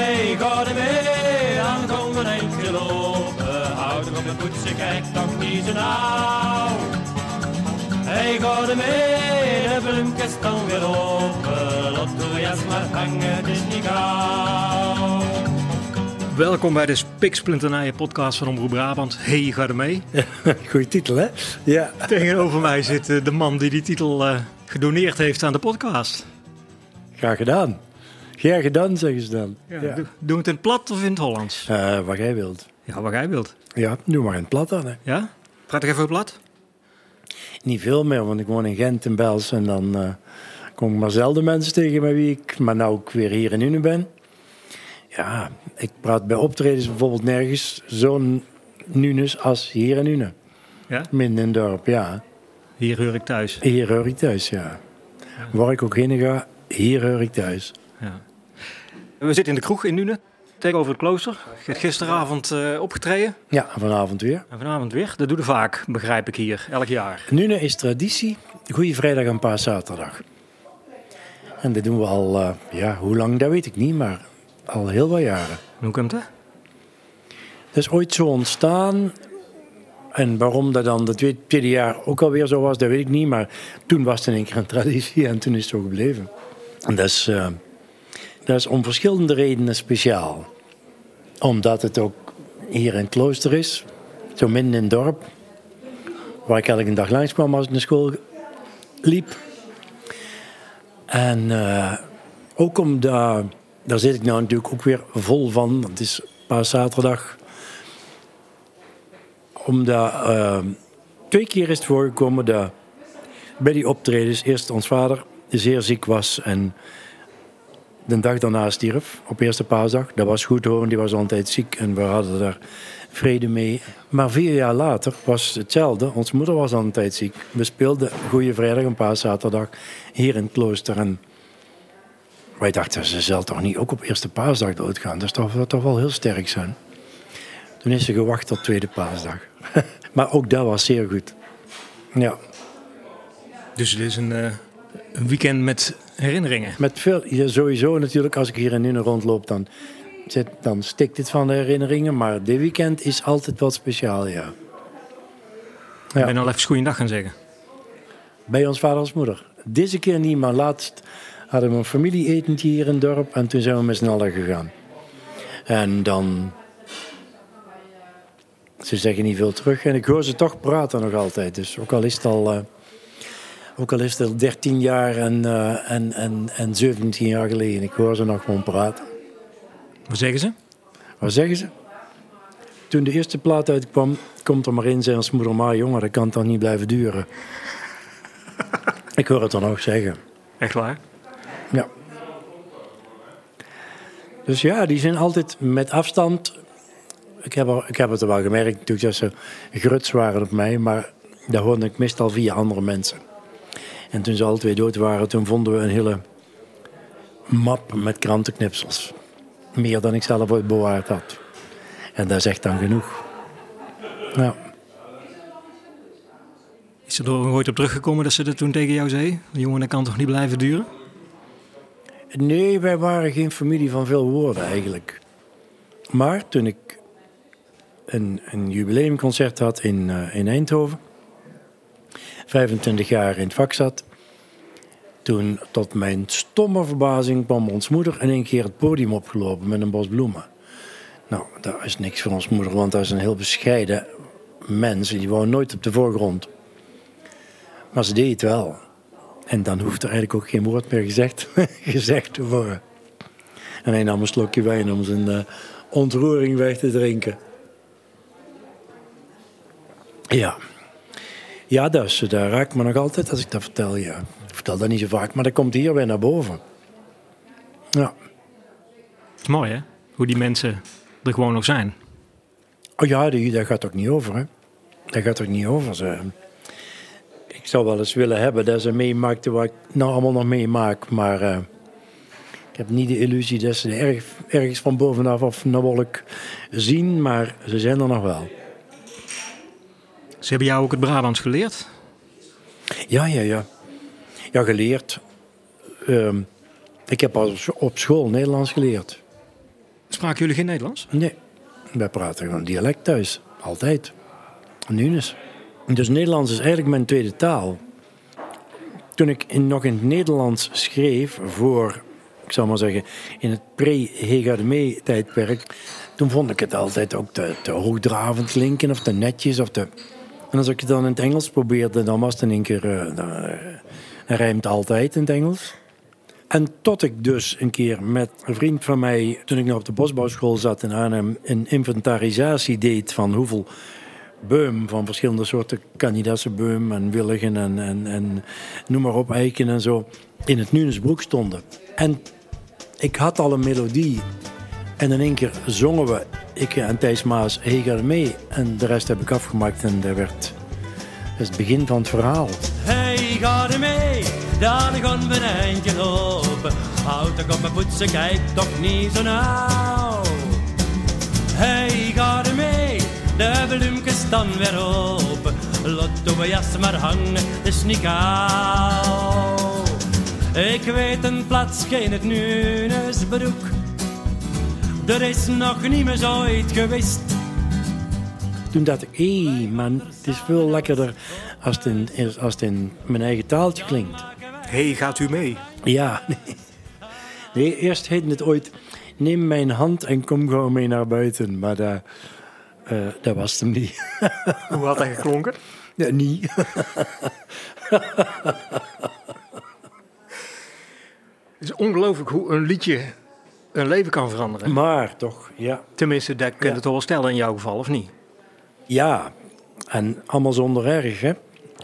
Hey, ga er mee, dan kom een eindje lopen. Houd op de poetsen, kijk toch niet zo nauw. Hey, ga er mee, de bloemkist dan weer open. Lot jas maar hangen, het is niet gauw. Welkom bij de Spiksplinternijen podcast van Omroep Brabant. Hey, ga er mee. Goeie titel, hè? Ja. Tegenover mij zit eh, de man die die titel eh, gedoneerd heeft aan de podcast. Graag gedaan. Graag gedaan, zeggen ze dan. Ja, Doe, doen we het in het plat of in het Hollands? Eh, wat jij wilt. Ja, wat jij wilt. Ja, doe maar in het plat dan. Hè. Ja? Praat ik even plat? Niet veel meer, want ik woon in Gent en Bels. En dan eh, kom ik maar zelden mensen tegen met wie ik... Maar nou ik weer hier in Une ben. Ja, ik praat bij optredens bijvoorbeeld nergens zo'n Nunes als hier in Une. Ja? Midden in het dorp, ja. Hier hoor ik thuis. Hier hoor ik thuis, ja. Waar ik ook heen ga, hier hoor ik thuis. Ja. We zitten in de kroeg in Nune, tegenover het klooster. Je gisteravond eh, opgetreden Ja, vanavond weer. en vanavond weer. Dat doe je vaak, begrijp ik hier, elk jaar. Nune is traditie. Goeie vrijdag en paaszaterdag. En dat doen we al, eh, ja, hoe lang, dat weet ik niet, maar al heel wat jaren. Hoe komt dat? Dat is ooit zo ontstaan. En waarom dat dan tweede, tweede jaar ook alweer zo was, dat weet ik niet. Maar toen was het in één keer een traditie en toen is het zo gebleven. En dat is, eh, dat is om verschillende redenen speciaal. Omdat het ook hier in het klooster is, zo midden in het dorp. Waar ik elke dag langs kwam als ik naar school liep. En eh, ook omdat, daar zit ik nou natuurlijk ook weer vol van. want Het is paaszaterdag omdat eh, twee keer is het voorgekomen dat bij die optredens eerst ons vader zeer ziek was en de dag daarna stierf, op eerste paasdag. Dat was goed die was altijd ziek en we hadden daar vrede mee. Maar vier jaar later was hetzelfde. Onze moeder was al een tijd ziek. We speelden Goede Vrijdag en Paaszaterdag hier in het klooster. En wij dachten, ze zal toch niet ook op eerste paasdag doodgaan? Dat dat toch wel heel sterk zijn. Toen is ze gewacht tot tweede paasdag. maar ook dat was zeer goed. Ja, Dus het is een, eh, een weekend met herinneringen. met veel, ja, sowieso natuurlijk, als ik hier in Nune rondloop, dan, zit, dan stikt dit van de herinneringen. Maar dit weekend is altijd wat speciaal, ja. Ik ben al even goeiedag gaan zeggen. Bij ons vader als moeder. Deze keer niet, maar laatst hadden we een familieetentje hier in het dorp en toen zijn we met z'n allen gegaan. En dan. Ze zeggen niet veel terug en ik hoor ze toch praten nog altijd. Dus ook al is het al, eh, ook al is het al 13 jaar en, eh, en, en, en 17 jaar geleden, ik hoor ze nog gewoon praten. Wat zeggen ze? Wat zeggen ze? Toen de eerste plaat uitkwam, komt er maar in, zei ons moeder, maar jongen, dat kan toch niet blijven duren. ik hoor het dan ook zeggen. Echt waar? Ja. Dus ja, die zijn altijd met afstand. Ik heb, er, ik heb het er wel gemerkt natuurlijk dat ze gruts waren op mij, maar dat hoorde ik meestal via andere mensen. En toen ze alle twee dood waren, toen vonden we een hele map met krantenknipsels. Meer dan ik zelf ooit bewaard had. En dat is echt dan genoeg. Ja. Is er er ooit op teruggekomen dat ze dat toen tegen jou zei? Jongen, dat kan toch niet blijven duren? Nee, wij waren geen familie van veel woorden eigenlijk. Maar toen ik een, een jubileumconcert had in, eh, in Eindhoven, 25 jaar in het vak zat, toen tot mijn stomme verbazing kwam ons moeder in één keer het podium opgelopen met een bos bloemen. Nou, dat is niks voor ons moeder, want dat is een heel bescheiden mens. Die wou nooit op de voorgrond. Maar ze deed het wel. En dan hoeft er eigenlijk ook geen woord meer gezegd, gezegd te worden. En hij nam een slokje wijn om zijn eh, ontroering weg te drinken. Ja. Ja, dus, dat raakt me nog altijd als ik dat vertel, ja. Ik vertel dat niet zo vaak, maar dat komt hier weer naar boven. Ja. Het is mooi, hè? Hoe die mensen er gewoon nog zijn. Oh ja, die, dat gaat ook niet over, hè. Dat gaat ook niet over. Ze, ik zou wel eens willen hebben dat ze meemaakten wat ik nou allemaal nog meemaak, maar eh, ik heb niet de illusie dat ze erg, ergens van bovenaf of een wolk zien, maar ze zijn er nog wel. Ze hebben jou ook het Brabants geleerd? Ja, ja, ja. Ja, geleerd. Ehm, ik heb al op school Nederlands geleerd. Spraken jullie geen Nederlands? Nee, wij praten gewoon dialect thuis. Altijd. Nu is. Dus Nederlands is eigenlijk mijn tweede taal. Toen ik in, nog in het Nederlands schreef voor, ik zal maar zeggen, in het pre-Hegardemee-tijdperk, toen vond ik het altijd ook te, te hoogdravend klinken of te netjes. Of te... En als ik het dan in het Engels probeerde, dan was het in één keer, uh, dan, rijmt altijd in het Engels. En tot ik dus een keer met een vriend van mij, toen ik nog op de bosbouwschool zat in Arnhem, een inventarisatie deed van hoeveel beum van verschillende soorten Canidassenbeum en willigen en, en, en noem maar op, eiken en zo, in het Nunesbroek stonden. En ik had al een melodie en in één keer zongen we, ik en Thijs Maas, Heger mee. En de rest heb ik afgemaakt en dat werd is het begin van het verhaal. Hey, ga er mee, dan gaan we een eindje lopen. Toch op mijn poetsen, kijk toch niet zo nauw. Hey, ga er mee, de bloemkes staan weer open. Lot mijn jas maar hangen, is niet koud. Ik weet een plaatsje in het Nunesbroek. Er is nog niet meer zo ooit geweest. Toen dacht ik, hé man, het is veel lekkerder als het in, als het in mijn eigen taaltje klinkt. Hé, hey, gaat u mee? Ja, nee. nee. eerst heette het ooit, neem mijn hand en kom gewoon mee naar buiten. Maar dat, uh, dat was het hem niet. Hoe had dat geklonken? Ja, niet. Het is ongelooflijk hoe een liedje een leven kan veranderen. Maar toch, ja. Tenminste, dat kun je ja. toch wel stellen in jouw geval, of niet? Ja, en allemaal zonder erg, hè.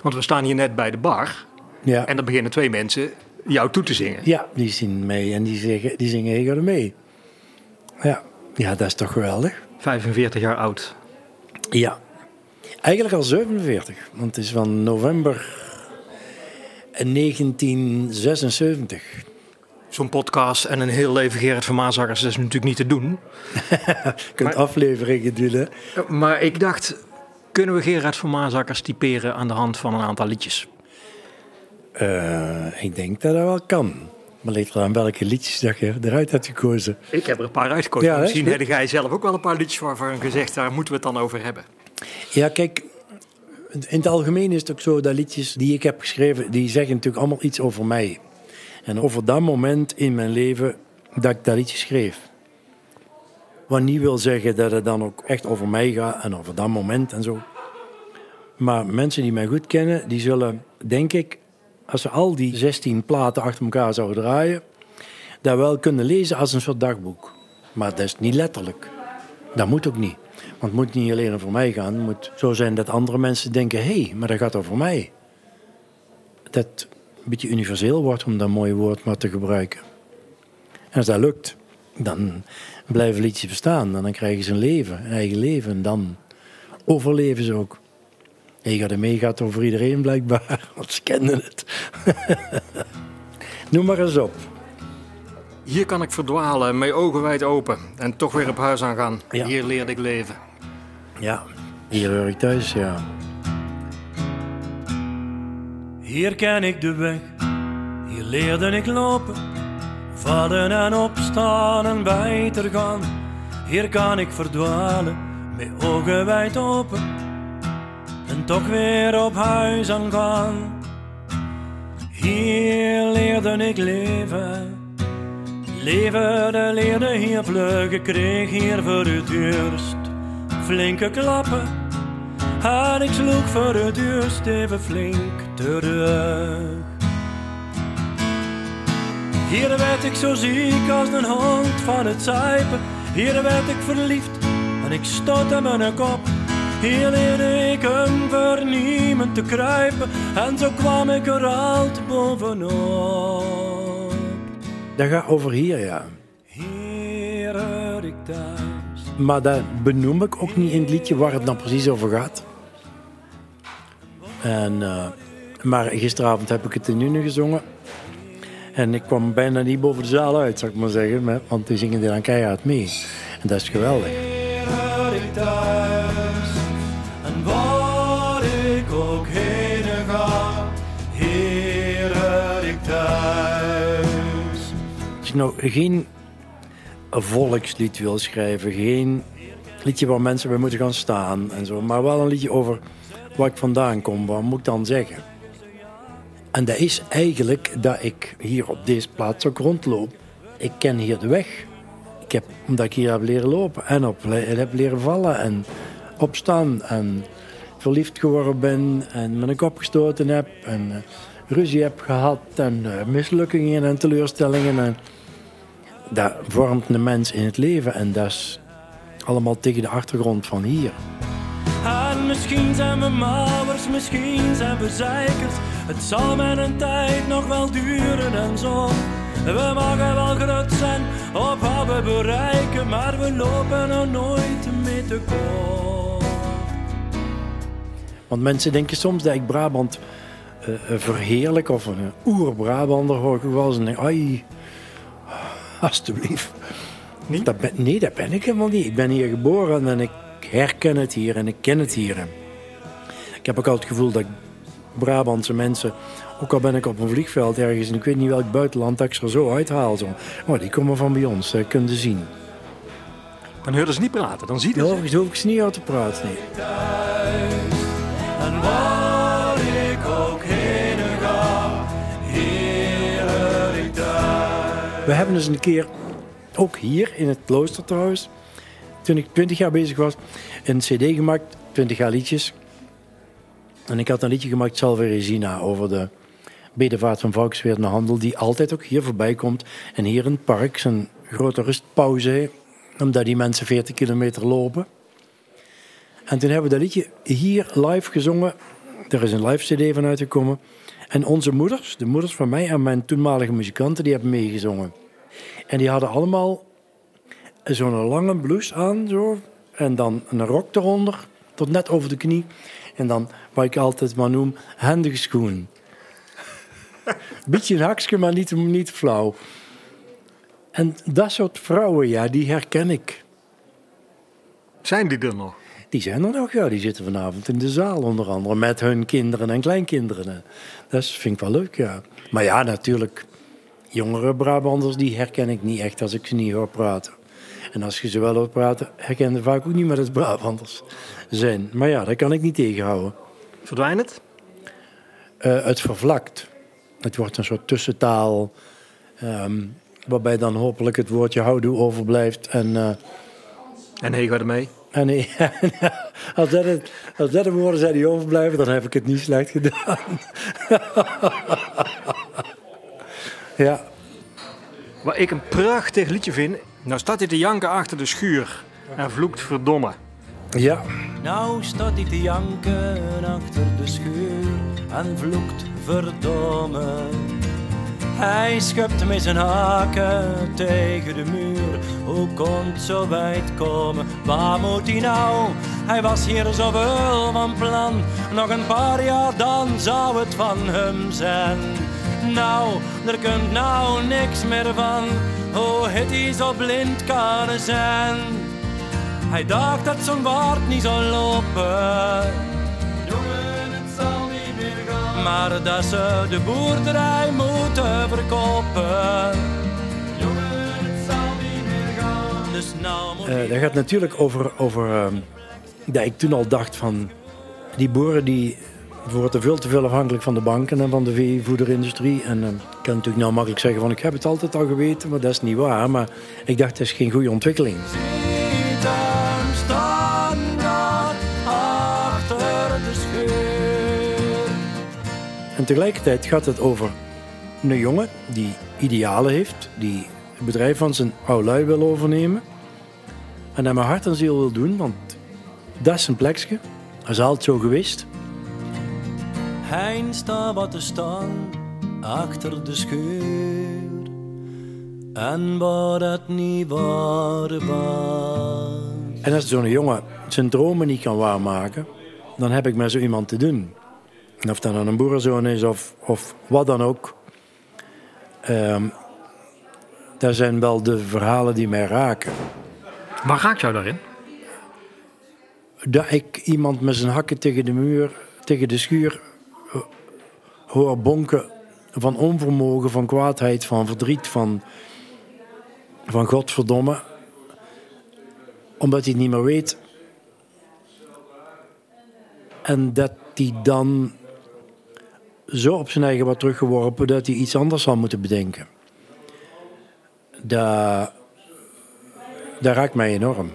Want we staan hier net bij de bar. Ja. En dan beginnen twee mensen jou toe te zingen. Ja, die zien mee en die, zeggen, die zingen mee. Ja. ja, dat is toch geweldig. 45 jaar oud. Ja. Eigenlijk al 47, want het is van november 1976 zo'n podcast en een heel leven Gerard van Maasakkers is natuurlijk niet te doen. Je kunt maar, afleveringen doen, hè? Maar ik dacht, kunnen we Gerard van Maasakkers typeren aan de hand van een aantal liedjes? Uh, ik denk dat dat wel kan. Maar ligt er aan welke liedjes dat je eruit hebt gekozen. Ik heb er een paar uitgekozen. Ja, Misschien heb jij zelf ook wel een paar liedjes waarvan gezegd, daar moeten we het dan over hebben. Ja, kijk, in het algemeen is het ook zo dat liedjes die ik heb geschreven, die zeggen natuurlijk allemaal iets over mij. En over dat moment in mijn leven dat ik dat liedje schreef. Wat niet wil zeggen dat het dan ook echt over mij gaat en over dat moment en zo. Maar mensen die mij goed kennen, die zullen, denk ik, als ze al die 16 platen achter elkaar zouden draaien, dat wel kunnen lezen als een soort dagboek. Maar dat is niet letterlijk. Dat moet ook niet. Want het moet niet alleen over mij gaan. Het moet zo zijn dat andere mensen denken: hé, hey, maar dat gaat over mij. Dat een beetje universeel wordt, om dat mooie woord maar te gebruiken. En als dat lukt, dan blijven liedjes bestaan. En dan krijgen ze een leven, een eigen leven. En dan overleven ze ook. Ega de mee gaat over iedereen blijkbaar, want ze kennen het. Noem maar eens op. Hier kan ik verdwalen, mijn ogen wijd open en toch weer op huis aan gaan. Ja. Hier leerde ik leven. Ja, hier hoor ik thuis, ja. Hier ken ik de weg, hier leerde ik lopen, vallen en opstaan en beter gaan. Hier kan ik verdwalen, met ogen wijd open, en toch weer op huis aan gaan. Hier leerde ik leven, leven de leerde hier vluggen, kreeg hier voor het eerst flinke klappen. En ik sloeg voor het eerst even flink terug. Hier werd ik zo ziek als een hond van het zuipen. Hier werd ik verliefd en ik stotte mijn kop. Hier leerde ik hem vernieuwend te kruipen en zo kwam ik er altijd bovenop. Dat gaat over hier, ja. Hier ik thuis. Maar dat benoem ik ook niet in het liedje waar het dan precies over gaat. En, uh, maar gisteravond heb ik het in Nune gezongen. En ik kwam bijna niet boven de zaal uit, zou ik maar zeggen. Want die zingen er dan keihard mee. En dat is geweldig. ik thuis. En waar ik ook heen ga, hier ik thuis. Als je nou geen een volkslied wil schrijven. Geen liedje waar mensen bij moeten gaan staan en zo. Maar wel een liedje over waar ik vandaan kom. Wat moet ik dan zeggen? En dat is eigenlijk dat ik hier op deze plaats ook rondloop. Ik ken hier de weg. Ik heb, omdat ik hier heb leren lopen en op, heb leren vallen en opstaan. En verliefd geworden ben en mijn kop gestoten heb. En uh, ruzie heb gehad en uh, mislukkingen en teleurstellingen. En dat vormt een mens in het leven en dat is allemaal tegen de achtergrond van hier. En misschien zijn we mouwers, misschien zijn we zeikers. Het zal met een tijd nog wel duren en zo. We mogen wel groot zijn op wat we bereiken, maar we lopen er nooit mee te kort. Want mensen denken soms dat ik Brabant uh, verheerlijk of een oer-Brabander hoor ik wel eens ai, alstublieft. Niet? Dat ben, nee, dat ben ik helemaal niet. Ik ben hier geboren en ik herken het hier en ik ken het hier. Ik heb ook al het gevoel dat Brabantse mensen, ook al ben ik op een vliegveld ergens en ik weet niet welk buitenland, dat ik ze er zo uithaal. Zo. Oh, die komen van bij ons, dat kunnen zien. Dan hoorden ze niet praten, dan ziet het. Ja, zo hoef ik ze niet uit te praten. Nee. We hebben eens een keer, ook hier in het klooster trouwens, toen ik 20 jaar bezig was, een cd gemaakt, 20 jaar liedjes. En ik had een liedje gemaakt, Salve Regina, over de bedevaart van Valksweer naar Handel, die altijd ook hier voorbij komt. En hier in het park zijn grote rustpauze omdat die mensen 40 kilometer lopen. En toen hebben we dat liedje hier live gezongen. Er is een live cd van uitgekomen. En onze moeders, de moeders van mij en mijn toenmalige muzikanten, die hebben meegezongen. En die hadden allemaal zo'n lange blouse aan, zo. En dan een rok eronder, tot net over de knie. En dan, wat ik altijd maar noem, handige schoen. Beetje een hakje, maar niet, niet flauw. En dat soort vrouwen, ja, die herken ik. Zijn die er nog? Die zijn er nog, ja. Die zitten vanavond in de zaal onder andere. Met hun kinderen en kleinkinderen. Dat vind ik wel leuk, ja. Maar ja, natuurlijk. Jongere Brabanders, die herken ik niet echt als ik ze niet hoor praten. En als je ze wel hoort praten, herken je vaak ook niet meer dat het Brabanders zijn. Maar ja, dat kan ik niet tegenhouden. Verdwijnt het? Uh, het vervlakt. Het wordt een soort tussentaal. Um, waarbij dan hopelijk het woordje houdoe overblijft. En, uh, en hey, ga ermee? En nee, als, dat het, als dat de woorden zijn die overblijven, dan heb ik het niet slecht gedaan. ja. Wat ik een prachtig liedje vind. Nou staat hij te janken achter de schuur en vloekt verdomme. Ja. Nou staat hij te janken achter de schuur en vloekt verdomme. Hij schupt met zijn haken tegen de muur. Hoe komt zo wijd komen? Waar moet hij nou? Hij was hier zoveel van plan. Nog een paar jaar dan zou het van hem zijn. Nou, er komt nou niks meer van. Hoe het hij zo blind kan zijn. Hij dacht dat zo'n waard niet zou lopen. Maar dat ze de boerderij moeten verkopen. Jongen, het zal niet meer gaan. Dus nou moet Uh, dat gaat natuurlijk over, over uh, dat ik toen al dacht van die boeren die worden veel te veel afhankelijk van de banken en van de veevoederindustrie. En uh, ik kan natuurlijk nou makkelijk zeggen van ik heb het altijd al geweten, maar dat is niet waar. Maar ik dacht dat is geen goede ontwikkeling. Tegelijkertijd gaat het over een jongen die idealen heeft, die het bedrijf van zijn lui wil overnemen. En dat met hart en ziel wil doen, want dat is zijn plekje. Dat is altijd zo geweest. Hij staat wat te staan achter de scheur. En waar het niet waar was. En als zo'n jongen zijn dromen niet kan waarmaken, dan heb ik met zo iemand te doen. En of dat dan een boerenzoon is of, of wat dan ook. Um, dat zijn wel de verhalen die mij raken. Waar raakt jou daarin? Dat ik iemand met zijn hakken tegen de muur, tegen de schuur hoor bonken van onvermogen, van kwaadheid, van verdriet, van van godverdomme. Omdat hij het niet meer weet. En dat hij dan zo op zijn eigen wordt teruggeworpen dat hij iets anders zal moeten bedenken. Dat, raakt mij enorm.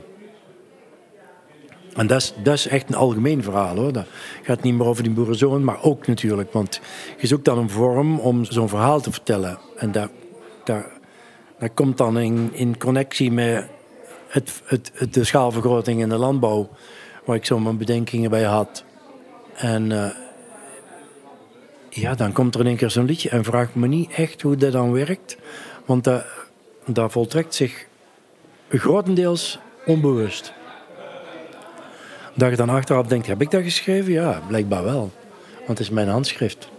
En dat is, dat is echt een algemeen verhaal hoor. Dat gaat niet meer over die boerenzoon, maar ook natuurlijk. Want je zoekt dan een vorm om zo'n verhaal te vertellen. En dat, komt dan in, in connectie met het, het, de schaalvergroting in de landbouw, waar ik zo mijn bedenkingen bij had. En uh, ja, dan komt er in één keer zo'n liedje en vraagt me niet echt hoe dat dan werkt. Want dat, dat voltrekt zich grotendeels onbewust. Dat je dan achteraf denkt, heb ik dat geschreven? Ja, blijkbaar wel. Want het is mijn handschrift.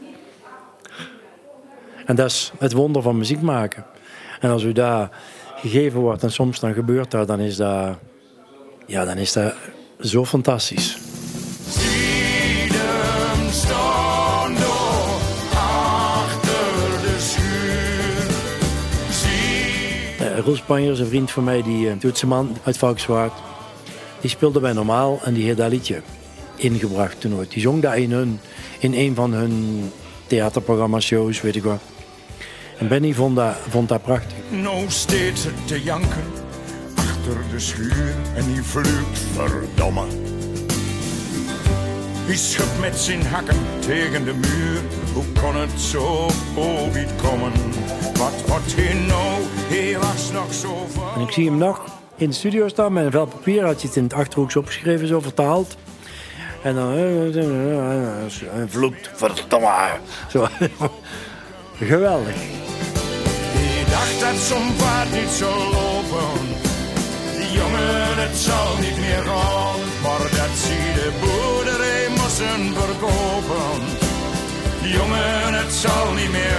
En dat is het wonder van muziek maken. En als u daar gegeven wordt en soms dan gebeurt dat, dan is dat, ja, dan is dat zo fantastisch. Roel Spanjer, een vriend van mij, die uh, man uit Valkswaard. Die speelde bij Normaal en die heeft dat liedje ingebracht toen ooit. Die zong dat in, in een van hun theaterprogramma's, shows, weet ik wat. En Benny vond dat, vond dat prachtig. Nou steeds te janken achter de schuur en die vlucht verdomme. Hij schudt met zijn hakken tegen de muur. Hoe kon het zo ooit komen? Wat wordt hij nou? Hij was nog zo. En ik zie hem nog in de studio staan met een vel papier. Had je het in het achterhoeks opgeschreven, zo vertaald. En dan... En vloekt, verdomme. Zo. Geweldig. Ik dacht dat zo'n paard niet zou lopen. Die jongen, het zal niet meer gaan. Zal niet meer.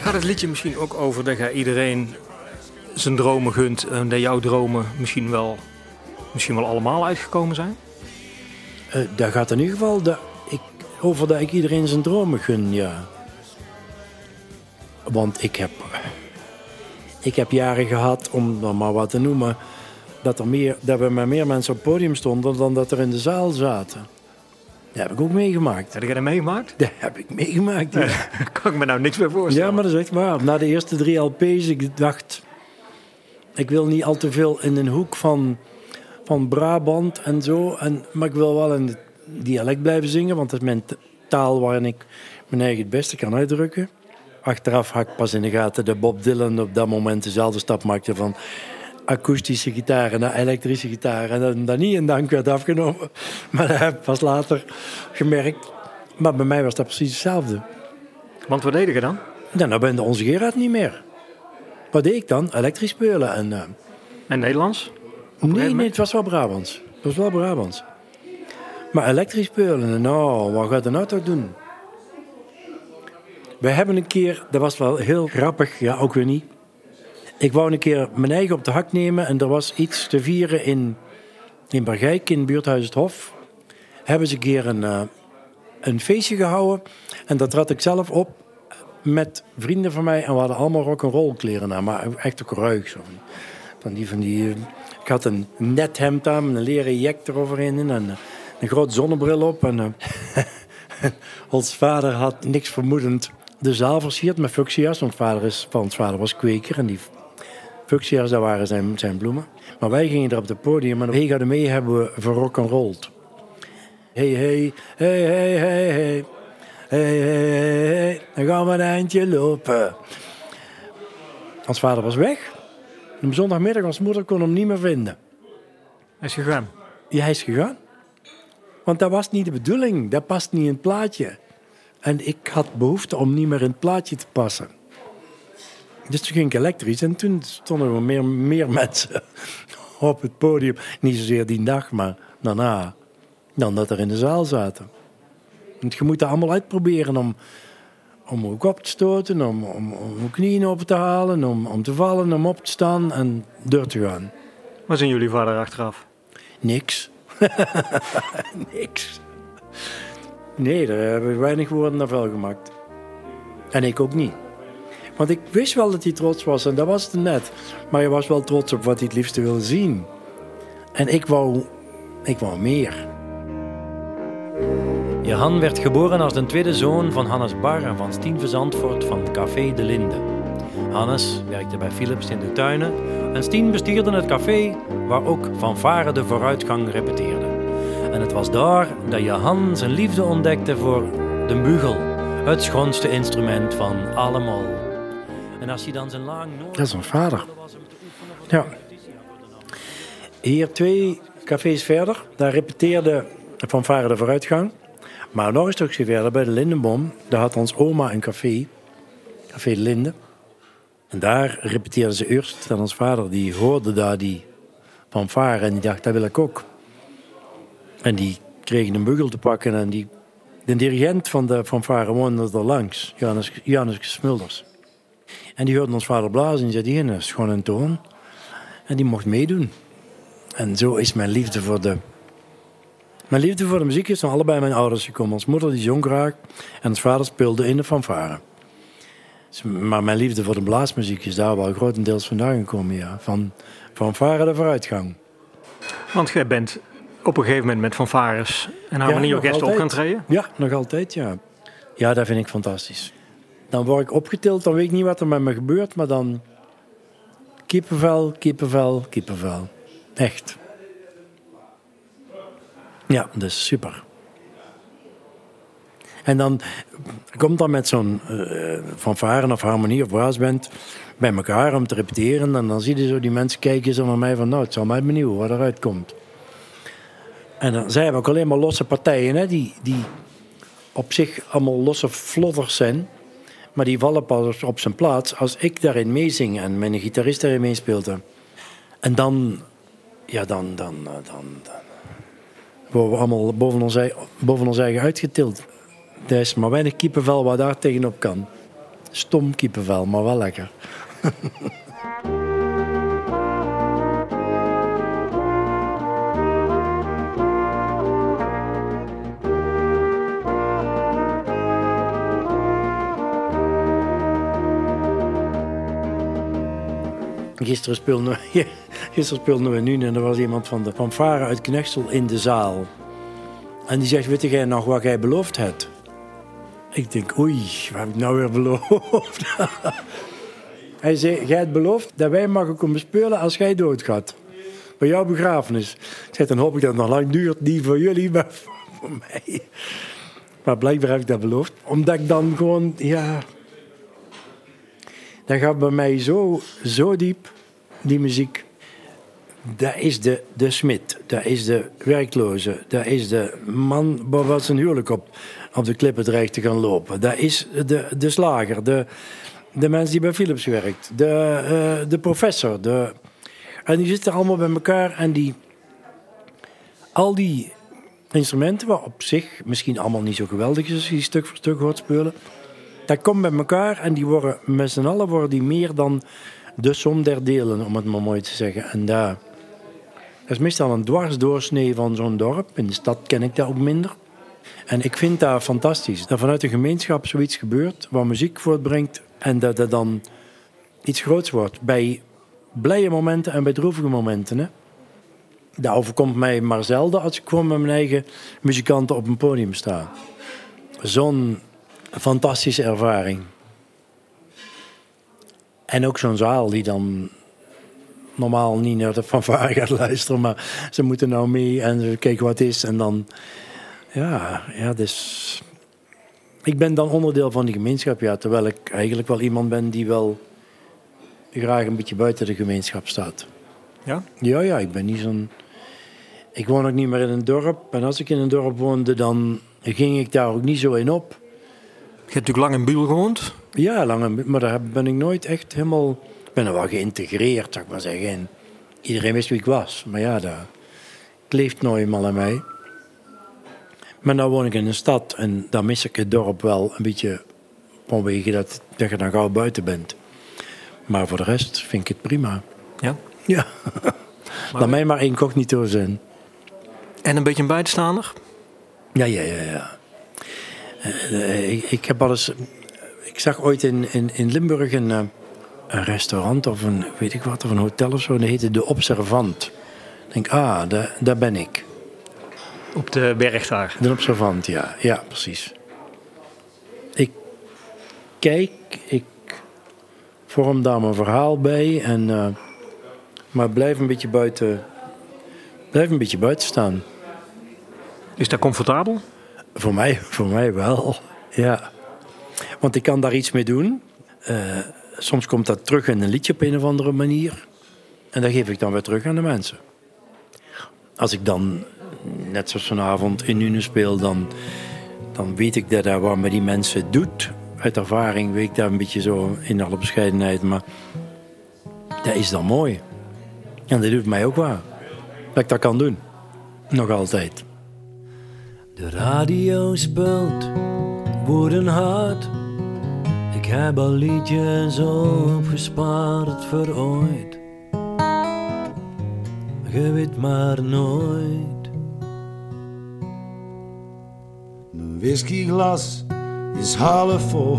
Gaat het liedje misschien ook over dat je iedereen zijn dromen gunt en dat jouw dromen misschien wel, misschien wel allemaal uitgekomen zijn? Uh, dat gaat in ieder geval dat ik, over dat ik iedereen zijn dromen gun, ja. Want ik heb, ik heb jaren gehad, om dan maar wat te noemen, dat, er meer, dat we met meer mensen op het podium stonden dan dat er in de zaal zaten. Dat heb ik ook meegemaakt. Heb je dat meegemaakt? Dat heb ik meegemaakt. Ja. kan ik me nou niks meer voorstellen. Ja, maar dat is echt waar. Na de eerste drie LP's, ik dacht, ik wil niet al te veel in een hoek van, van Brabant en zo. En, maar ik wil wel in het dialect blijven zingen, want dat is mijn taal waarin ik mijn eigen het beste kan uitdrukken. Achteraf had ik pas in de gaten dat Bob Dylan op dat moment dezelfde stap maakte van akoestische gitaar naar elektrische gitaar. En dat dat niet in dank werd afgenomen. Maar dat heb ik pas later gemerkt. Maar bij mij was dat precies hetzelfde. Want wat deed je dan? Ja, nou ben onze Gerard niet meer. Wat deed ik dan? Elektrisch spelen. En, uh... en Nederlands? Nee, nee, het was wel Brabants. Het was wel Brabants. Maar elektrisch spelen, nou, wat gaat er nou toch doen? We hebben een keer, dat was wel heel grappig, ja, ook weer niet. Ik wou een keer mijn eigen op de hak nemen en er was iets te vieren in, in Bergijk, in buurthuis Het Hof. Hebben ze een keer een, uh, een feestje gehouden en dat trad ik zelf op met vrienden van mij en we hadden allemaal rock'n'roll kleren aan, maar echt ook ruig. Zo. Van die, van die, ik had een net hemd aan met een leren jack eroverheen en een, een groot zonnebril op. En, ons vader had niks vermoedend de zaal versierd met fuchsia's. Want vader is, vader was kweker en die fuchsia's, dat waren zijn, zijn bloemen. Maar wij gingen er op het podium en hey, gaan mee hebben we verrock'n'rolled. Hey, hey, hey, hey, hey, hey. Hey, hey, hey, hey, dan gaan we een eindje lopen. Ons vader was weg. En op zondagmiddag, onze moeder kon hem niet meer vinden. Hij is gegaan? Ja, hij is gegaan. Want dat was niet de bedoeling. Dat past niet in het plaatje. En ik had behoefte om niet meer in het plaatje te passen. Dus toen ging ik elektrisch en toen stonden er meer, meer mensen op het podium. Niet zozeer die dag, maar daarna. Dan dat er in de zaal zaten. Want je moet dat allemaal uitproberen om, om ook op te stoten, om, om, om knieën op te halen, om, om te vallen, om op te staan en door te gaan. Wat zijn jullie vader achteraf? Niks. Niks. Nee, daar hebben we weinig woorden naar vuil gemaakt. En ik ook niet. Want ik wist wel dat hij trots was en dat was het net. Maar hij was wel trots op wat hij het liefste wilde zien. En ik wou, ik wou meer. Johan werd geboren als de tweede zoon van Hannes Bar en van Stien Zandvoort van Café de Linde. Hannes werkte bij Philips in de tuinen en Stien bestuurde het café waar ook Fanfare de vooruitgang repeteerde. En het was daar dat Johan zijn liefde ontdekte voor de bugel, het schoonste instrument van allemaal. En als hij dan zijn lang. Dat is mijn vader. Ja. Hier twee cafés verder, daar repeteerde Fanfare de vooruitgang. Maar nog een stukje verder, bij de Lindenboom, daar had ons oma een café. Café de Linde. En daar repeteerde ze eerst. En ons vader die hoorde daar die fanfare en die dacht, dat wil ik ook. En die kreeg een bugel te pakken en die, de dirigent van de fanfare woonde er langs, Janus, Janus Smulders. En die hoorde ons vader blazen en zei, die is gewoon een toon. En die mocht meedoen. En zo is mijn liefde voor de... Mijn liefde voor de muziek is van allebei mijn ouders gekomen. Ons moeder die zong graag en ons vader speelde in de fanfare. Dus, Maar mijn liefde voor de blaasmuziek is daar wel grotendeels vandaan gekomen, ja. Van fanfare de vooruitgang. Want jij bent op een gegeven moment met fanfares en harmonieorkest nog op gaan treden. Ja, nog altijd, ja. Ja, dat vind ik fantastisch. Dan word ik opgetild, dan weet ik niet wat er met me gebeurt, maar dan... Kippenvel, kippenvel, kippenvel. Echt. Ja, is super. En dan komt dan met zo'n eh fanfare of harmonie of braasband bij elkaar om te repeteren. En dan zie je zo die mensen kijken zo naar mij van, nou, het zal mij benieuwen wat eruit komt. En dan zijn we ook alleen maar losse partijen, hè, die, die op zich allemaal losse flodders zijn. Maar die vallen pas op zijn plaats als ik daarin meezing en mijn gitarist daarin meespeelt. hè. En dan, ja, dan, dan, dan, dan worden we allemaal boven ons, eigen uitgetild. Er is maar weinig kiepenvel waar daar tegenop kan. Stom kiepenvel, maar wel lekker. Gisteren speelden we, speelden we nu en er was iemand van de fanfare uit Knechtsel in de zaal. En die zegt, weet jij nog wat jij beloofd hebt? Ik denk, oei, wat heb ik nou weer beloofd? Hij zei, jij hebt beloofd dat wij mogen komen spelen als jij doodgaat. Bij jouw begrafenis. Ik zei, dan hoop ik dat het nog lang duurt. Niet voor jullie, maar voor mij. Maar blijkbaar heb ik dat beloofd. Omdat ik dan gewoon, ja... Dat gaat bij mij zo, zo diep, die muziek. Dat is de, de smid, dat is de werkloze, dat is de man wat zijn huwelijk op, op de klippen dreigt te gaan lopen. Dat is de, de slager, de, de mens die bij Philips werkt, de, eh, de professor. De, en die zitten allemaal bij elkaar en die, al die instrumenten, wat op zich misschien allemaal niet zo geweldig is als je die stuk voor stuk hoort spelen, dat komt bij elkaar en die worden met z'n allen worden die meer dan de som der delen, om het maar mooi te zeggen. En daar, dat is meestal een dwarsdoorsnee van zo'n dorp. In de stad ken ik dat ook minder. En ik vind dat fantastisch. Dat vanuit een gemeenschap zoiets gebeurt, waar muziek voortbrengt en dat dat dan iets groots wordt. Bij blije momenten en bij droevige momenten. Hè? Dat overkomt mij maar zelden als ik gewoon met mijn eigen muzikanten op een podium sta. Zo'n fantastische ervaring. En ook zo'n zaal die dan normaal niet naar de fanfare gaat luisteren, maar ze moeten nou mee en ze kijken wat is. En dan, ja, ja, dus. Ik ben dan onderdeel van die gemeenschap, ja, terwijl ik eigenlijk wel iemand ben die wel graag een beetje buiten de gemeenschap staat. Ja? Ja, ja, ik ben niet zo'n. Ik woon ook niet meer in een dorp. En als ik in een dorp woonde, dan ging ik daar ook niet zo in op. Je hebt natuurlijk lang in Buul gewoond. Ja, lang, maar daar ben ik nooit echt helemaal... Ik ben er wel geïntegreerd, zou ik maar zeggen. En iedereen wist wie ik was. Maar ja, dat kleeft nou eenmaal aan mij. Maar nu woon ik in een stad en dan mis ik het dorp wel een beetje vanwege dat, dat je dan gauw buiten bent. Maar voor de rest vind ik het prima. Ja. Ja. Laat mij maar incognito zijn. En een beetje een buitenstaander. Ja, ja, ja, ja. Eh, ik, ik heb al eens ik zag ooit in, in, in Limburg een, eh, een restaurant of een, weet ik wat, of een hotel of zo. Dat heette De Observant. Ik denk, ah, daar, daar ben ik. Op de berg daar. De Observant, ja. Ja, precies. Ik kijk, ik vorm daar mijn verhaal bij. En, eh, maar blijf een beetje buiten, blijf een beetje buiten staan. Is dat comfortabel? Voor mij, voor mij wel, ja. Want ik kan daar iets mee doen. Eh, soms komt dat terug in een liedje op een of andere manier. En dat geef ik dan weer terug aan de mensen. Als ik dan, net zoals vanavond, in Une speel, dan, dan weet ik dat dat wat met die mensen doet. Uit ervaring weet ik dat een beetje zo in alle bescheidenheid. Maar dat is dan mooi. En dat doet mij ook waar. Dat ik dat kan doen. Nog altijd. De radio speelt woorden hard. Ik heb al liedjes opgespaard voor ooit. Je weet maar nooit. Mijn whiskyglas is half vol.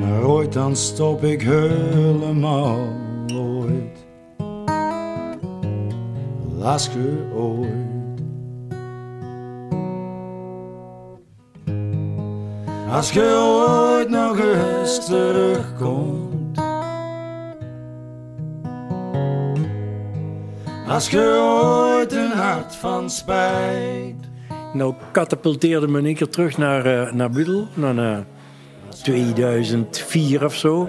Maar ooit dan stop ik helemaal ooit. Laat je ooit. Als je ooit nog eens terugkomt. Als je ooit een hart van spijt. Nou katapulteerde me één keer terug naar, eh naar Budel, naar eh, 2004 of zo.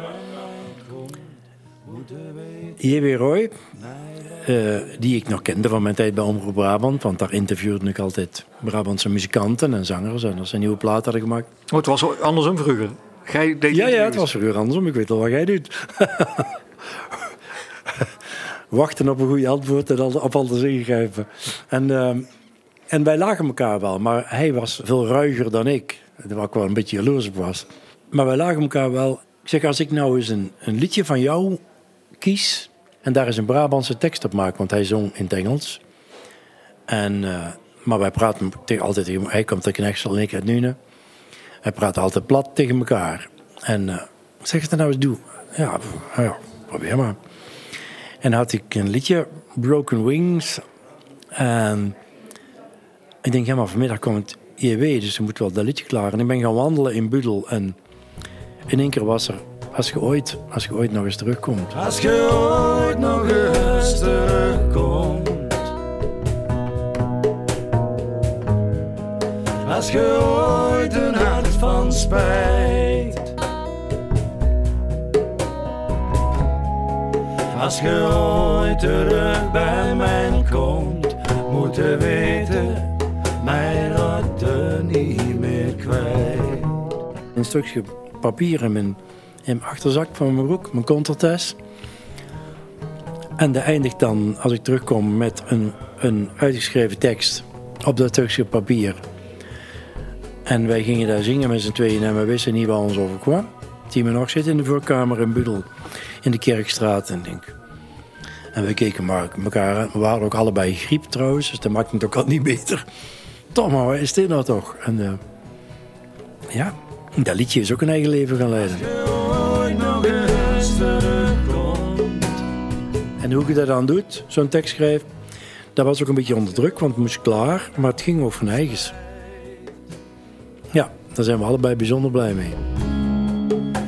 J.W. Roy, eh, die ik nog kende van mijn tijd bij Omroep Brabant, want daar interviewde ik altijd Brabantse muzikanten en zangers en als ze een nieuwe plaat hadden gemaakt. Oh, het was andersom vroeger. Gij deed Ja, ja, het was vroeger andersom. Ik weet al wat jij doet. Wachten op een goed antwoord en op alles ingrijpen. En, ehm, en wij lagen elkaar wel, maar hij was veel ruiger dan ik. Waar ik wel een beetje jaloers op was. Maar wij lagen elkaar wel. Ik zeg, als ik nou eens een, een liedje van jou kies... en daar eens een Brabantse tekst op maak, want hij zong in het Engels. En, eh, maar wij praten altijd tegen... Hij komt uit Knechtsel en ik uit Nune. Hij praat altijd plat tegen elkaar. En eh, zeg het nou eens doe. Ja, ja, probeer maar. En had ik een liedje, Broken Wings. En ik denk, ja, maar vanmiddag komt IEW, dus er moet wel dat liedje klaar. En ik ben gaan wandelen in Budel. En in één keer was er, als je ooit, als je ooit nog eens terugkomt. Als je ooit nog eens terugkomt. Als je ooit een hart van spijt. Als je ooit terug bij mij komt, moet je weten, mij raakt er niet meer kwijt. Een stukje papier in mijn, in mijn achterzak van mijn broek, mijn concertes. En dat eindigt dan, als ik terugkom, met een, een uitgeschreven tekst op dat stukje papier. En wij gingen daar zingen met z'n tweeën en we wisten niet wat ons overkwam. Die me nog zit in de voorkamer in Budel, in de Kerkstraat. En, denk. en we keken maar elkaar aan. We waren ook allebei griep trouwens, dus dat maakt het ook al niet beter. Toch maar, wat is dit nou toch? En eh, ja, dat liedje is ook een eigen leven gaan leiden. En hoe je dat dan doet, zo'n tekst schrijft, dat was ook een beetje onder druk, want het moest klaar, maar het ging ook van eigens. Ja, daar zijn we allebei bijzonder blij mee.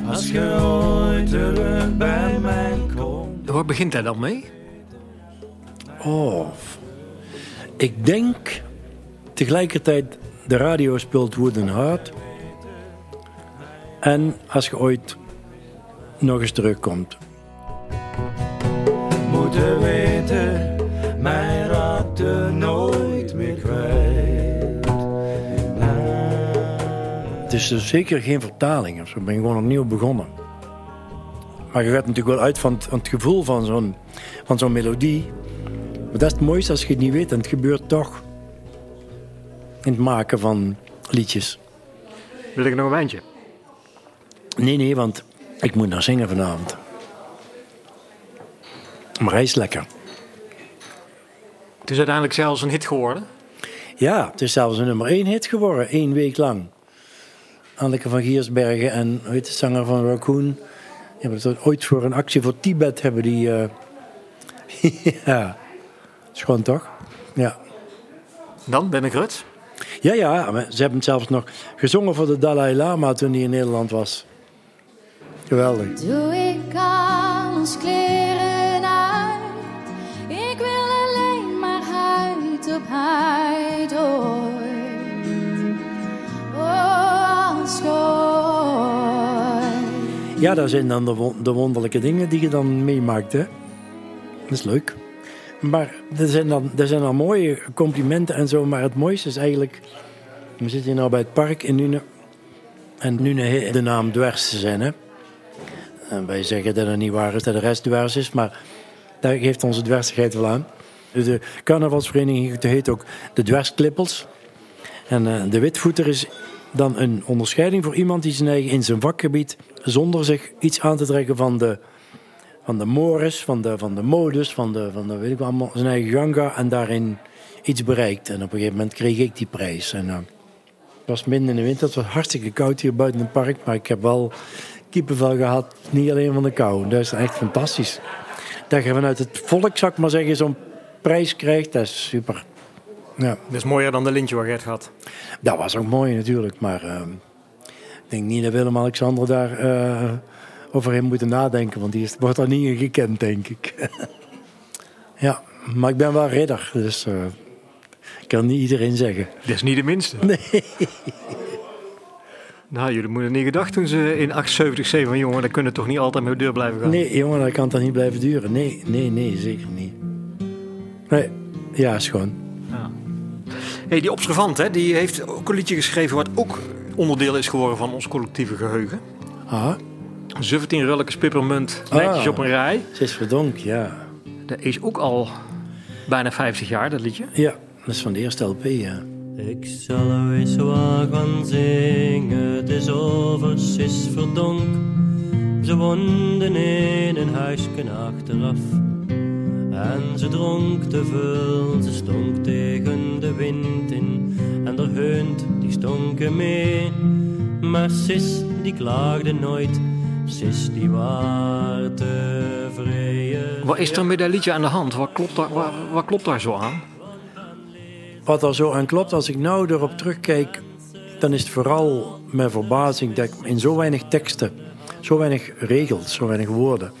Als je ooit terug bij mij komt. Waar begint hij dan mee? Oh, ik denk tegelijkertijd de radio speelt Wooden Heart. En als je ooit nog eens terugkomt. Moeten weten, mij raakt er nooit meer kwijt. Het is dus zeker geen vertaling of zo. Ik ben gewoon opnieuw begonnen. Maar je gaat natuurlijk wel uit van het, van het gevoel van zo'n, van zo'n melodie. Maar dat is het mooiste als je het niet weet. En het gebeurt toch. In het maken van liedjes. Wil ik nog een wijntje? Nee, nee, want ik moet nog zingen vanavond. Maar hij is lekker. Het is uiteindelijk zelfs een hit geworden. Ja, het is zelfs een nummer één hit geworden. één week lang. Anneke van Giersbergen en de zanger van Raccoon. Die hebben het ooit voor een actie voor Tibet hebben die... eh, ja, schoon toch? Ja. Dan ben ik Rut. Ja, ja, maar ze hebben het zelfs nog gezongen voor de Dalai Lama toen hij in Nederland was. Geweldig. Doe ik alles kleren Ja, dat zijn dan de, de wonderlijke dingen die je dan meemaakt, hè. Dat is leuk. Maar er zijn, dan, er zijn dan mooie complimenten en zo, maar het mooiste is eigenlijk... We zitten hier nou bij het park in Nune. En Nune heeft de naam Dwers te zijn, hè. En wij zeggen dat het niet waar is, dat de rest dwers is, maar daar geeft onze dwersigheid wel aan. De carnavalsvereniging heet ook de Dwersklippels. En eh, de witvoeter is dan een onderscheiding voor iemand die zijn eigen in zijn vakgebied, zonder zich iets aan te trekken van de, van de mores, van de, van de modus, van de, van de weet ik wat allemaal, zijn eigen ganga en daarin iets bereikt. En op een gegeven moment kreeg ik die prijs. En, eh, het was midden in de winter, het was hartstikke koud hier buiten het park, maar ik heb wel kippenvel gehad, niet alleen van de kou. Dat is echt fantastisch. Dat je vanuit het volk, zou ik maar zeggen, zo'n prijs krijgt, dat is super. Ja. Dat is mooier dan de lintje waar Gert had. Dat was ook mooi natuurlijk, maar eh, denk niet dat Willem-Alexander daar eh, over heeft moeten nadenken, want die is, wordt daar niet in gekend, denk ik. ja, maar ik ben wel ridder, dus eh, ik kan niet iedereen zeggen. Dat is niet de minste. Nee. Nou, jullie moeten niet gedacht toen ze in 78 zeiden van jongen, dan kunnen toch niet altijd met de deur blijven gaan. Nee, jongen, dat kan toch niet blijven duren? Nee, nee, nee, zeker niet. Nee, ja, schoon. Hey, die observant, hè, die heeft ook een liedje geschreven wat ook onderdeel is geworden van ons collectieve geheugen. Ah, 17 rulletjes pippermunt, netjes Ah. op een rij. verdonk, ja. Dat is ook al bijna 50 jaar, dat liedje. Ja, dat is van de eerste LP, ja. Ik zal er eens gaan zingen, het is over, ze is verdonk. Ze woonden in een huisje achteraf. En ze dronk te veel, ze stonk tegen de wind in. En de heunt, die stonken mee. Maar Sis, die klaagde nooit, Sis, die was tevreden. Wat is er met dat liedje aan de hand? Wat klopt daar, wat, wat klopt daar zo aan? Wat er zo aan klopt, als ik nou erop terugkijk, dan is het vooral mijn verbazing dat ik in zo weinig teksten, zo weinig regels, zo weinig woorden,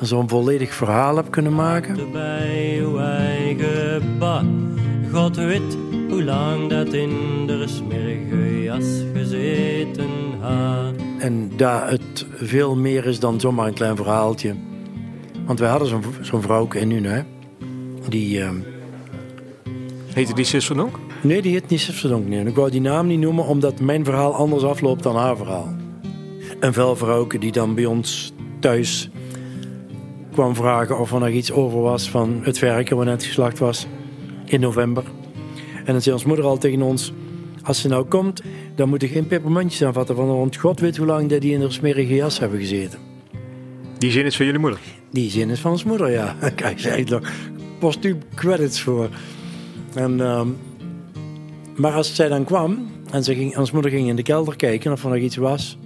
zo'n volledig verhaal heb kunnen maken. bij uw eigen. God weet hoe lang dat in de smerige jas gezeten ha. En dat het veel meer is dan zomaar een klein verhaaltje. Want wij hadden zo'n vrouwke in Nune, hè. Die, ehm, Heette die zus dan ook? nee, die heet niet. Nee. En Ik wou die naam niet noemen, omdat mijn verhaal anders afloopt dan haar verhaal. Een velvrouwke die dan bij ons thuis kwam vragen of er nog iets over was van het werken wat net geslacht was in november. En dan zei ons moeder al tegen ons, als ze nou komt, dan moet je geen pepermuntjes aanvatten, want God weet hoe lang dat die in haar smerige jas hebben gezeten. Die zin is van jullie moeder. Die zin is van ons moeder, ja. Kijk, heeft er postuum credits voor. En, ehm, maar als zij dan kwam en ze ging, ons moeder ging in de kelder kijken of er nog iets was,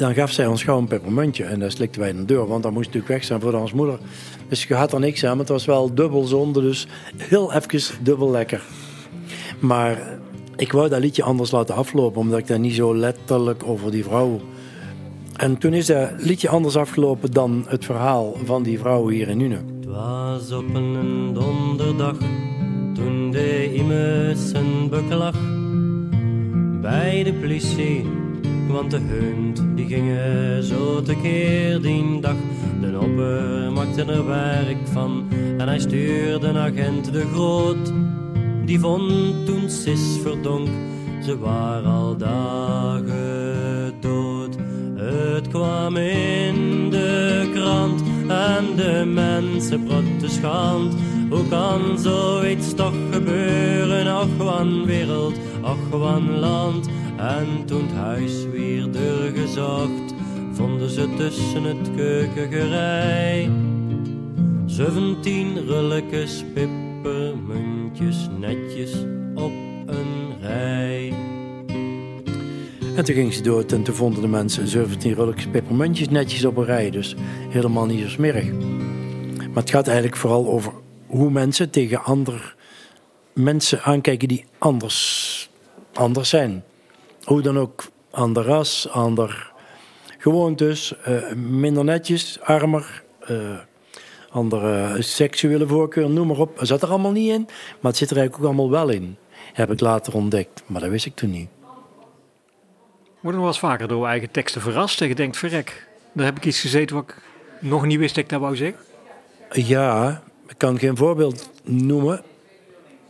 dan gaf zij ons gauw een peppermuntje en dat slikten wij in de deur, want dat moest natuurlijk weg zijn voor ons moeder. Dus je had er niks aan, maar het was wel dubbel zonde, dus heel even dubbel lekker. Maar ik wou dat liedje anders laten aflopen, omdat ik daar niet zo letterlijk over die vrouw en toen is dat liedje anders afgelopen dan het verhaal van die vrouw hier in Nune. Het was op een donderdag, toen de immers een beklag. Bij de politie, want de hund die gingen zo tekeer die dag. De opper maakte er werk van en hij stuurde een agent de groot. Die vond toen Sis verdonk, ze waren al dagen dood. Het kwam in de krant en de mensen praten schand. Hoe kan zoiets toch gebeuren? Ach, wan wereld, ach, wan land. En toen het huis weer doorgezocht, vonden ze tussen het keukengerei. Zeventien rulletjes pippermuntjes netjes op een rij. En toen ging ze dood en toen vonden de mensen 17 rulletjes pepermuntjes netjes op een rij. Dus helemaal niet zo smerig. Maar het gaat eigenlijk vooral over hoe mensen tegen andere mensen aankijken die anders, anders zijn. Hoe dan ook, ander ras, ander gewoontes, eh, minder netjes, armer, eh, andere seksuele voorkeur, noem maar op. Dat zat er allemaal niet in, maar het zit er eigenlijk ook allemaal wel in. Heb ik later ontdekt, maar dat wist ik toen niet. Word je nog wel eens vaker door eigen teksten verrast en je denkt, verrek, daar heb ik iets gezeten wat ik nog niet wist dat ik dat wou zeggen? Ja, ik kan geen voorbeeld noemen,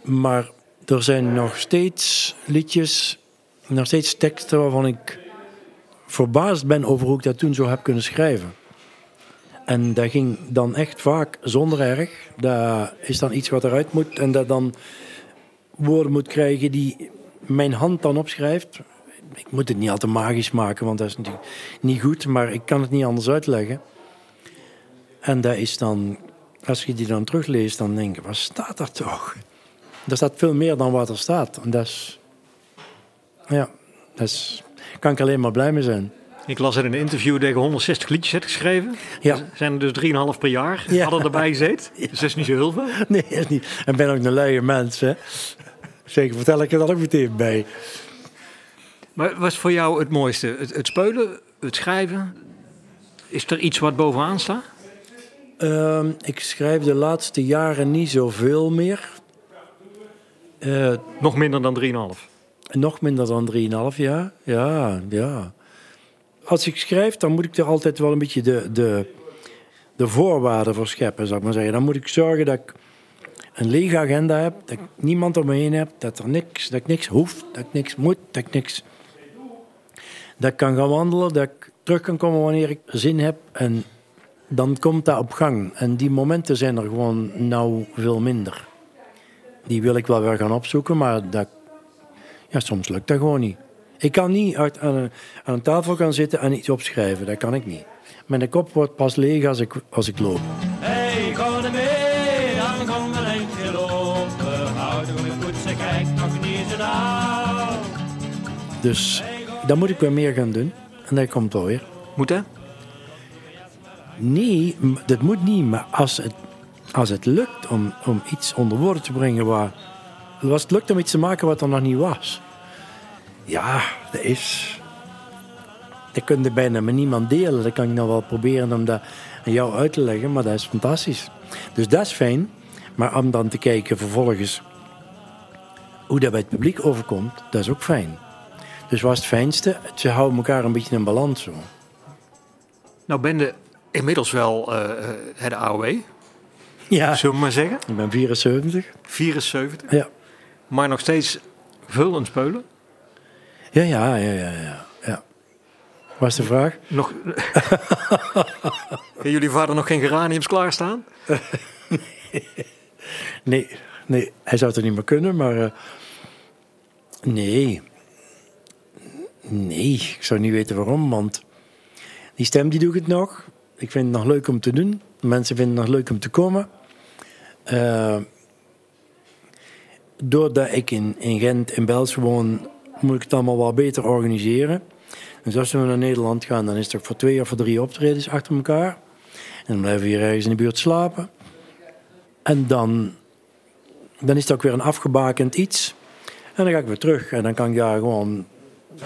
maar er zijn nog steeds liedjes, nog steeds teksten waarvan ik verbaasd ben over hoe ik dat toen zo heb kunnen schrijven. En dat ging dan echt vaak zonder erg. Dat is dan iets wat eruit moet en dat dan woorden moet krijgen die mijn hand dan opschrijft. Ik moet het niet altijd magisch maken, want dat is natuurlijk niet goed, maar ik kan het niet anders uitleggen. En dat is dan, als je die dan terugleest, dan denk je, wat staat er toch? Er staat veel meer dan wat er staat. En dat is, ja, dat is, kan ik alleen maar blij mee zijn. Ik las in een interview dat je 160 liedjes hebt geschreven. Ja. Er zijn er dus 3,5 per jaar. Ja. Hadden erbij gezeten. Dus dat is niet zo heel veel. Nee, dat is niet. En ben ook een luie mens, hè. Zeker vertel ik er dan ook meteen bij. Maar wat was voor jou het mooiste? Het, het spelen, het schrijven? Is er iets wat bovenaan staat? Ehm, ik schrijf de laatste jaren niet zoveel meer. Eh, Nog minder dan 3,5. Nog minder dan 3,5 jaar. Ja, ja. Als ik schrijf, dan moet ik er altijd wel een beetje de, de, de voorwaarden voor scheppen, zou ik maar zeggen. Dan moet ik zorgen dat ik een lege agenda heb, dat ik niemand om me heen heb, dat, er niks, dat ik niks hoef, dat ik niks moet, dat ik niks... Dat ik kan gaan wandelen, dat ik terug kan komen wanneer ik zin heb. En dan komt dat op gang. En die momenten zijn er gewoon nou veel minder. Die wil ik wel weer gaan opzoeken, maar dat, ja, soms lukt dat gewoon niet. Ik kan niet uit, aan, een, aan een tafel gaan zitten en iets opschrijven. Dat kan ik niet. Mijn kop wordt pas leeg als ik, als ik loop. Hey, ga er mee, dan kom er eentje lopen. Houden we goed, ze kijkt nog niet zo nauw. Dus dan moet ik weer meer gaan doen. En dat komt wel weer. Moet hè? Nee, dat moet niet. Maar als het, als het lukt om, om iets onder woorden te brengen waar... Als het lukt om iets te maken wat er nog niet was. Ja, dat is... Dat kun je bijna met niemand delen. Dat kan ik nou wel proberen om dat aan jou uit te leggen. Maar dat is fantastisch. Dus dat is fijn. Maar om dan te kijken vervolgens... Hoe dat bij het publiek overkomt, dat is ook fijn. Dus wat is het fijnste? Ze houden elkaar een beetje in balans. Zo. Nou ben je inmiddels wel eh, eh, het AOW, Ja, zullen we maar zeggen. ik ben 74. 74. Ja. Maar nog steeds het spelen. Ja, ja, ja, ja, ja. ja. Was de vraag? Nog... Hebben jullie vader nog geen geraniums klaarstaan? Nee, nee, hij zou het er niet meer kunnen, maar. eh, nee. Nee, ik zou niet weten waarom, want die stem die doe ik het nog. Ik vind het nog leuk om te doen. Mensen vinden het nog leuk om te komen. Eh, doordat ik in, in Gent, in België woon, moet ik het allemaal wel beter organiseren. Dus als we naar Nederland gaan, dan is het voor twee of voor drie optredens achter elkaar. En dan blijven we hier ergens in de buurt slapen. En dan, dan is het ook weer een afgebakend iets. En dan ga ik weer terug. En dan kan ik daar gewoon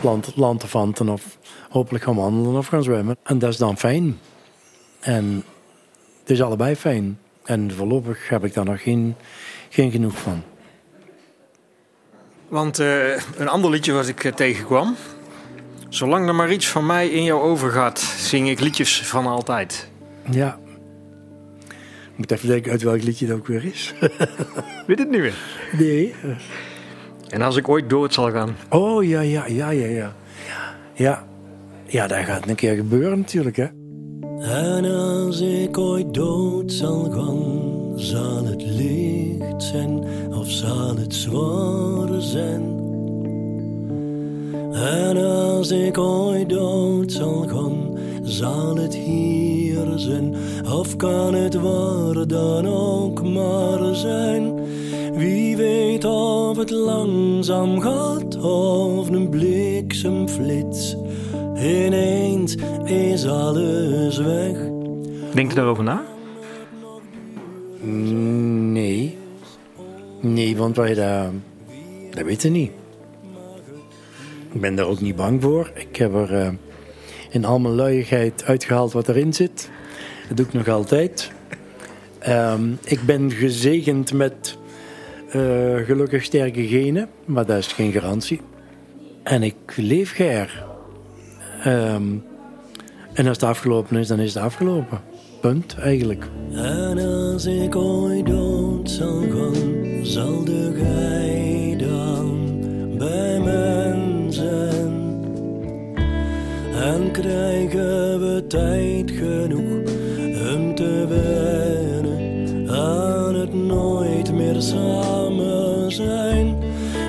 land, lanterfanten of hopelijk gaan wandelen of gaan zwemmen. En dat is dan fijn. En het is allebei fijn. En voorlopig heb ik daar nog geen, geen genoeg van. Want eh, een ander liedje wat ik eh, tegenkwam. Zolang er maar iets van mij in jou overgaat, zing ik liedjes van altijd. Ja. Ik moet even denken uit welk liedje dat ook weer is. Weet het nu weer? Nee. En als ik ooit dood zal gaan. Oh ja, ja, ja, ja, ja. Ja, ja dat gaat een keer gebeuren natuurlijk, hè. En als ik ooit dood zal gaan, zal het licht zijn of zal het zwaar zijn? En als ik ooit dood zal gaan, zal het hier zijn of kan het waar dan ook maar zijn? Wie weet of het langzaam gaat of een blik bliksemflits. Ineens is alles weg. Denk je daarover na? Nee. Nee, want wij dat, dat weten niet. Ik ben daar ook niet bang voor. Ik heb er eh, in al mijn luiigheid uitgehaald wat erin zit. Dat doe ik nog altijd. Ehm, ik ben gezegend met eh, gelukkig sterke genen, maar dat is geen garantie. En ik leef ger. Ehm, en als het afgelopen is, dan is het afgelopen. Punt, eigenlijk. En als ik ooit dood zal gaan, zal de gij dan bij mij zijn. En krijgen we tijd genoeg om te wennen aan het nooit meer samen zijn.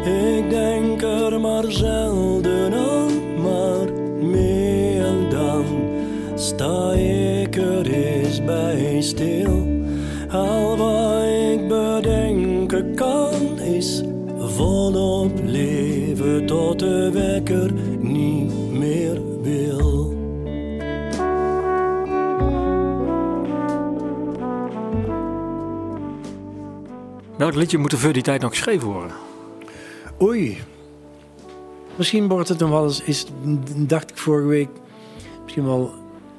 Ik denk er maar zelden aan, maar meer dan sta bij stil. Al wat ik bedenken kan is volop leven tot de wekker niet meer wil. Welk liedje moet er voor die tijd nog geschreven worden? Oei. Misschien wordt het nog wel eens, is, dacht ik vorige week, misschien wel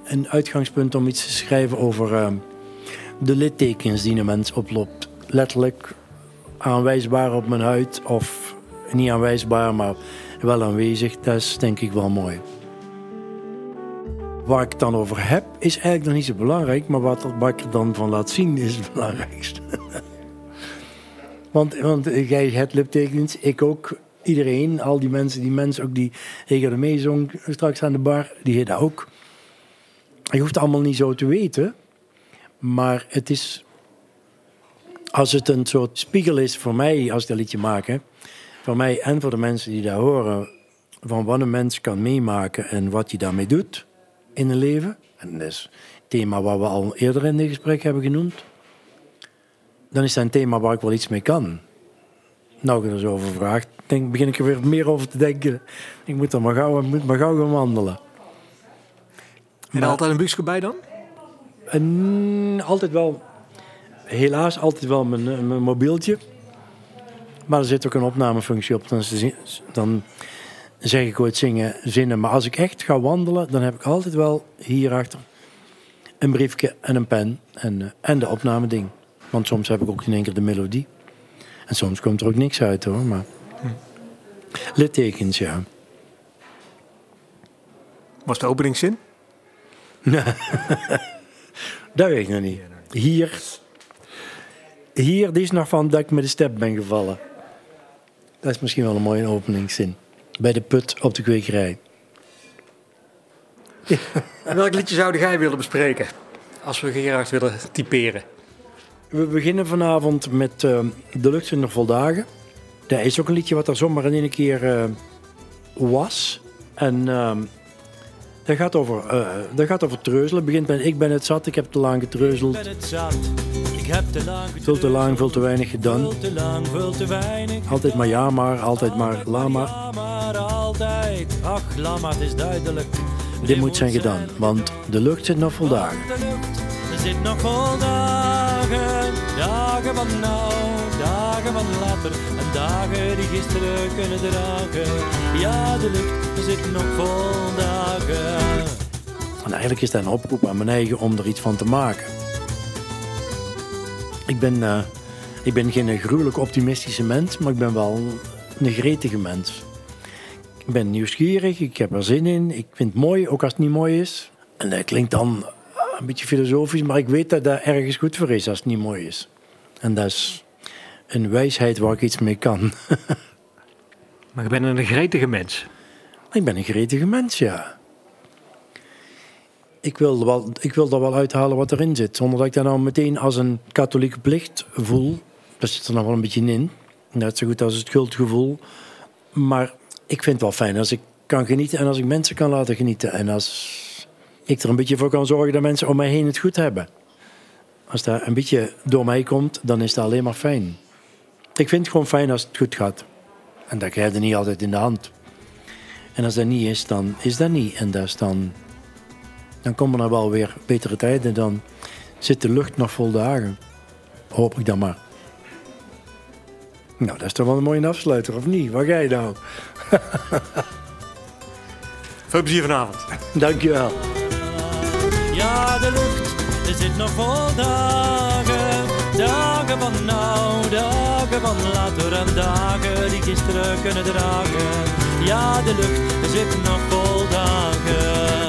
een uitgangspunt om iets te schrijven over eh, de littekens die een mens oploopt. Letterlijk aanwijsbaar op mijn huid of niet aanwijsbaar, maar wel aanwezig. Dat is denk ik wel mooi. Waar ik het dan over heb, is eigenlijk nog niet zo belangrijk, maar wat, ik er dan van laat zien is het belangrijkste. Want, want jij hebt liptekens, ik ook. Iedereen, al die mensen, die mensen ook die Hege de meezong straks aan de bar, die heet dat ook. Je hoeft het allemaal niet zo te weten. Maar het is, als het een soort spiegel is voor mij, als ik dat liedje maak, hè, voor mij en voor de mensen die daar horen, van wat een mens kan meemaken en wat hij daarmee doet in een leven. En dat is een thema wat we al eerder in dit gesprek hebben genoemd dan is dat een thema waar ik wel iets mee kan. Nou, ik er zo over vraagt, denk, begin ik er weer meer over te denken. Ik moet er maar gauw, moet maar gauw gaan wandelen. En Maar- altijd een buskje bij dan? En altijd wel, helaas altijd wel mijn, eh, mijn mobieltje. Maar er zit ook een opnamefunctie op. Dan, dan zeg ik ooit zingen, zinnen. Maar als ik echt ga wandelen, dan heb ik altijd wel hierachter een briefje en een pen en, eh, en de opnameding. Want soms heb ik ook in één keer de melodie. En soms komt er ook niks uit hoor. Maar... Littekens, ja. Was de openingszin? Dat weet ik nog niet. Hier, hier, die is nog van dat ik met de step ben gevallen. Dat is misschien wel een mooie openingszin. Bij de put op de kwekerij. Welk liedje zou jij willen bespreken? Als we Gerard willen typeren. We beginnen vanavond met eh, De lucht zijn nog vol dagen. Dat is ook een liedje wat er zomaar in één keer eh, was. En ehm, dat, gaat over, eh, dat gaat over treuzelen. Het begint met ik ben het zat, ik heb te lang getreuzeld. Ik ben het zat, ik heb te lang Veel te lang, veel te weinig gedaan. Veel te lang, veel te weinig. Altijd maar ja maar, altijd maar lama. Ja, maar altijd. Ach, lama, het is duidelijk. Dit moet zijn gedaan, want de lucht zit nog vol dagen. Zit nog vol dagen. Dagen van nou, dagen van later. En dagen die gisteren kunnen dragen. Ja, de lucht, zit nog vol dagen. En eigenlijk is dat een oproep aan mijn eigen om er iets van te maken. Ik ben, eh, ik ben geen gruwelijk optimistische mens, maar ik ben wel een gretige mens. Ik ben nieuwsgierig, ik heb er zin in, ik vind het mooi, ook als het niet mooi is. En dat klinkt dan een beetje filosofisch, maar ik weet dat dat ergens goed voor is als het niet mooi is. En dat is een wijsheid waar ik iets mee kan. Maar je bent een gretige mens. Ik ben een gretige mens, ja. Ik wil, wel, ik wil er wel uithalen wat erin zit. Zonder dat ik dat nou meteen als een katholieke plicht voel. Dat zit er nog wel een beetje in. Net zo goed als het schuldgevoel. Maar ik vind het wel fijn als ik kan genieten en als ik mensen kan laten genieten. En als ik er een beetje voor kan zorgen dat mensen om mij heen het goed hebben. Als dat een beetje door mij komt, dan is dat alleen maar fijn. Ik vind het gewoon fijn als het goed gaat. En dat krijg je niet altijd in de hand. En als dat niet is, dan is dat niet. En dat is dan, dan komen er wel weer betere tijden. Dan zit de lucht nog vol dagen. Hoop ik dan maar. Nou, dat is toch wel een mooie afsluiter, of niet? Wat ga je nou? Veel plezier vanavond. Dankjewel. Ja, de lucht er zit nog vol dagen. Dagen van nou, dagen van later en dagen die gisteren kunnen dragen. Ja, de lucht er zit nog vol dagen.